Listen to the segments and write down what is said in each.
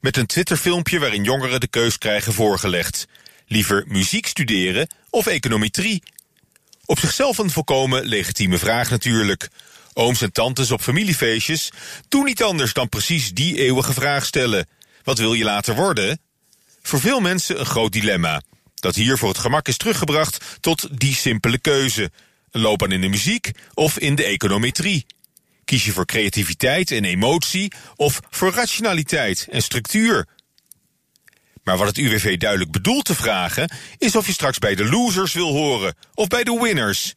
Met een Twitterfilmpje waarin jongeren de keus krijgen voorgelegd. Liever muziek studeren of econometrie? Op zichzelf een volkomen legitieme vraag natuurlijk. Ooms en tantes op familiefeestjes doen niet anders dan precies die eeuwige vraag stellen. Wat wil je later worden? Voor veel mensen een groot dilemma. Dat hier voor het gemak is teruggebracht tot die simpele keuze. Een loopbaan in de muziek of in de econometrie. Kies je voor creativiteit en emotie of voor rationaliteit en structuur? Maar wat het UWV duidelijk bedoelt te vragen, is of je straks bij de losers wil horen of bij de winners.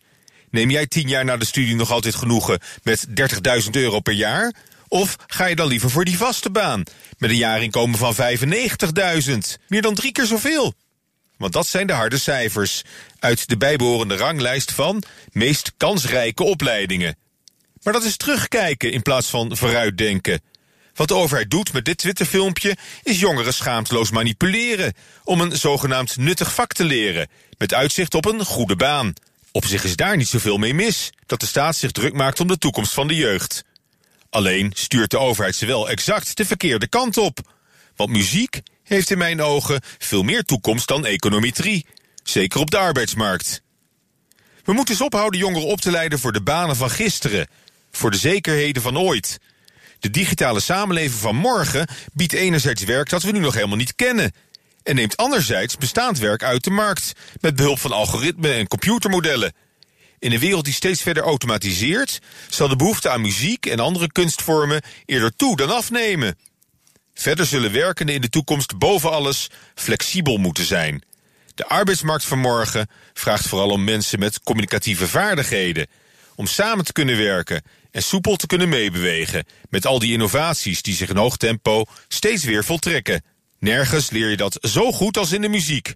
Neem jij tien jaar na de studie nog altijd genoegen met 30.000 euro per jaar? Of ga je dan liever voor die vaste baan met een jaarinkomen van 95.000? Meer dan drie keer zoveel. Want dat zijn de harde cijfers uit de bijbehorende ranglijst van meest kansrijke opleidingen. Maar dat is terugkijken in plaats van vooruitdenken. Wat de overheid doet met dit Twitterfilmpje is jongeren schaamteloos manipuleren om een zogenaamd nuttig vak te leren, met uitzicht op een goede baan. Op zich is daar niet zoveel mee mis dat de staat zich druk maakt om de toekomst van de jeugd. Alleen stuurt de overheid ze wel exact de verkeerde kant op. Want muziek heeft in mijn ogen veel meer toekomst dan econometrie, zeker op de arbeidsmarkt. We moeten eens ophouden jongeren op te leiden voor de banen van gisteren, voor de zekerheden van ooit. De digitale samenleving van morgen biedt enerzijds werk dat we nu nog helemaal niet kennen. En neemt anderzijds bestaand werk uit de markt met behulp van algoritmen en computermodellen. In een wereld die steeds verder automatiseert, zal de behoefte aan muziek en andere kunstvormen eerder toe dan afnemen. Verder zullen werkenden in de toekomst boven alles flexibel moeten zijn. De arbeidsmarkt van morgen vraagt vooral om mensen met communicatieve vaardigheden. Om samen te kunnen werken en soepel te kunnen meebewegen met al die innovaties die zich in hoog tempo steeds weer voltrekken. Nergens leer je dat zo goed als in de muziek.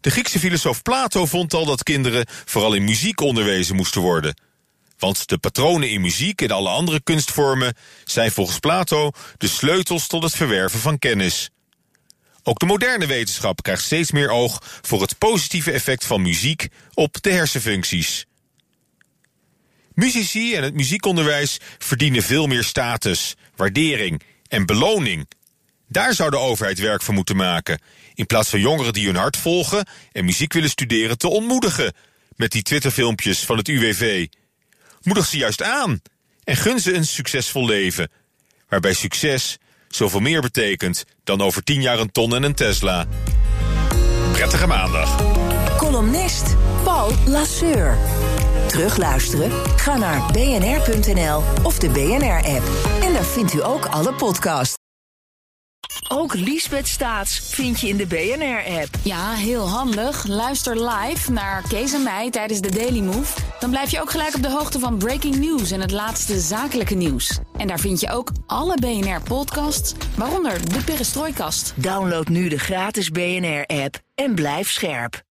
De Griekse filosoof Plato vond al dat kinderen vooral in muziek onderwezen moesten worden. Want de patronen in muziek en alle andere kunstvormen zijn volgens Plato de sleutels tot het verwerven van kennis. Ook de moderne wetenschap krijgt steeds meer oog voor het positieve effect van muziek op de hersenfuncties. Muzici en het muziekonderwijs verdienen veel meer status, waardering en beloning. Daar zou de overheid werk van moeten maken, in plaats van jongeren die hun hart volgen en muziek willen studeren te ontmoedigen met die Twitterfilmpjes van het UWV. Moedig ze juist aan en gun ze een succesvol leven, waarbij succes zoveel meer betekent dan over tien jaar een ton en een Tesla. Prettige maandag. Columnist Paul Lasseur. Terugluisteren? Ga naar bnr.nl of de BNR-app. En daar vindt u ook alle podcasts. Ook Liesbeth Staats vind je in de BNR-app. Ja, heel handig. Luister live naar Kees en mij tijdens de Daily Move. Dan blijf je ook gelijk op de hoogte van breaking news en het laatste zakelijke nieuws. En daar vind je ook alle BNR-podcasts, waaronder de Perestrooikast. Download nu de gratis BNR-app en blijf scherp.